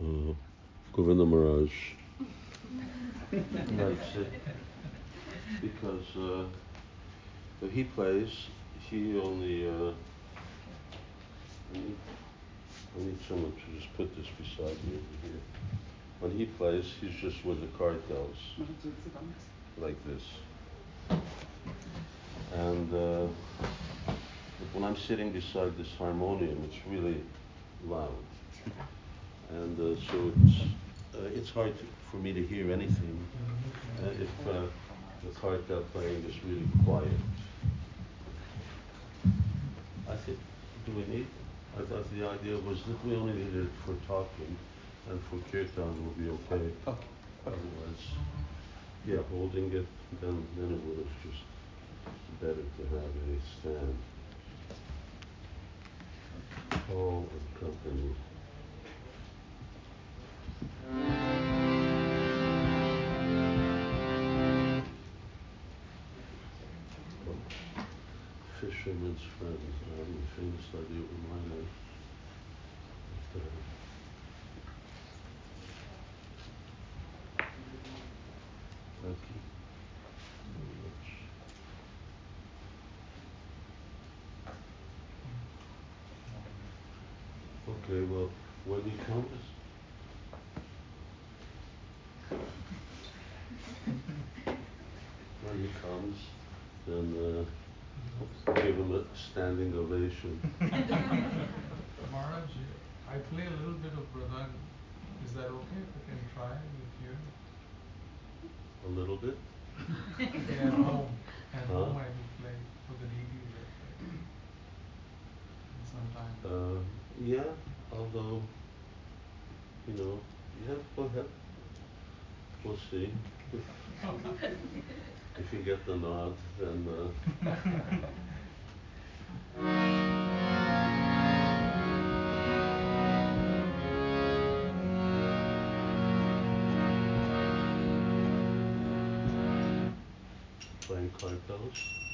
uh, Govinda Maharaj likes it because uh, he plays, he only. Uh, I, need, I need someone to just put this beside me over here. When he plays, he's just with the kartals, like this. And uh, when I'm sitting beside this harmonium, it's really loud. And uh, so it's, uh, it's hard to, for me to hear anything uh, if uh, the kartal playing is really quiet. I think, do we need? I thought the idea was that we only needed it for talking, and for kirtan will be okay. Okay. Otherwise, yeah, holding it, then then it would have just better to have a stand. Paul and company. Fisherman's Friends, I haven't a famous idea in my life. Uh, Thank you very much. Okay, well, when he comes, when he comes, and uh, give him a standing ovation. Maharaj, I play a little bit of Mridang. Is that okay if I can try with you? A little bit? Yeah, at home. At Huh? home I do play for the deities I. Sometimes. Uh, yeah, although, you know, yeah, go ahead. We'll see. If you get the nod, then uh, playing kartals. Krishna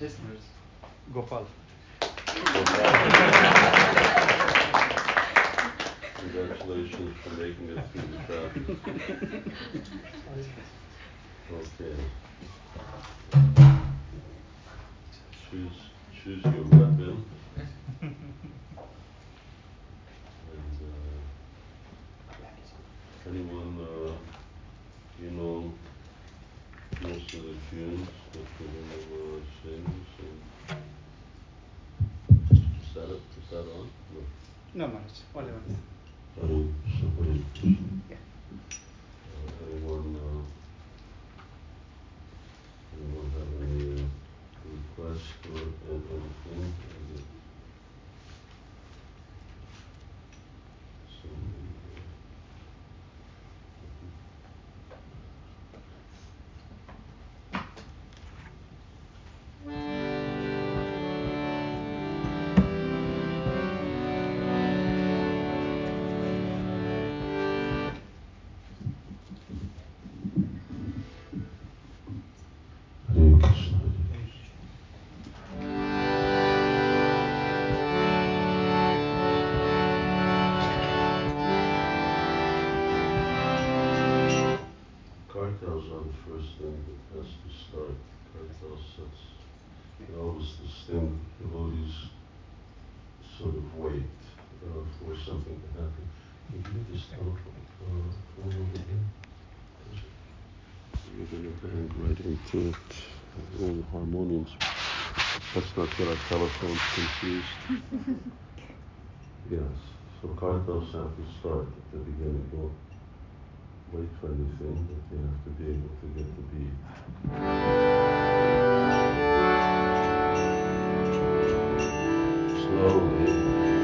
listeners? Gopal. Congratulations for making it through the traffic. okay. sounds confused. yes, so cardinals samples start at the beginning. but wait for anything, but you have to be able to get the beat. Slowly.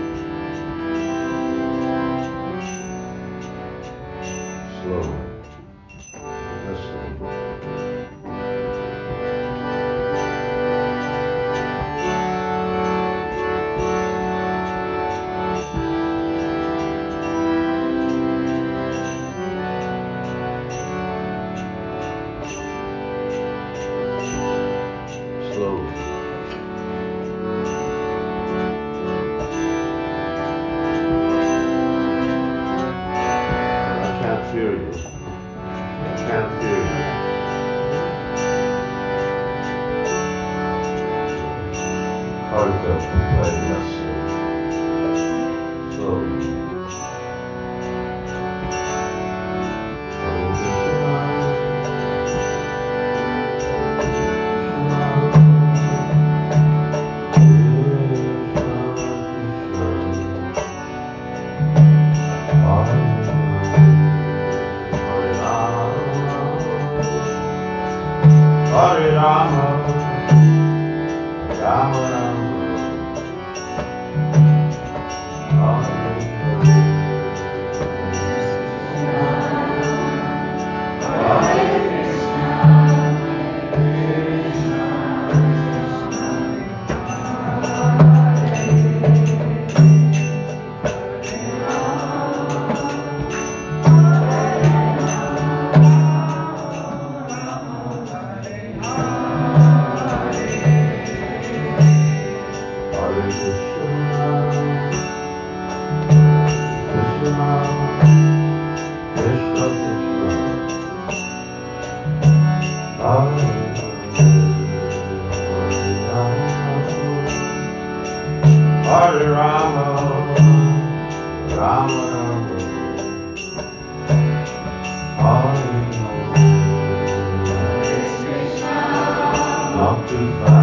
te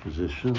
position.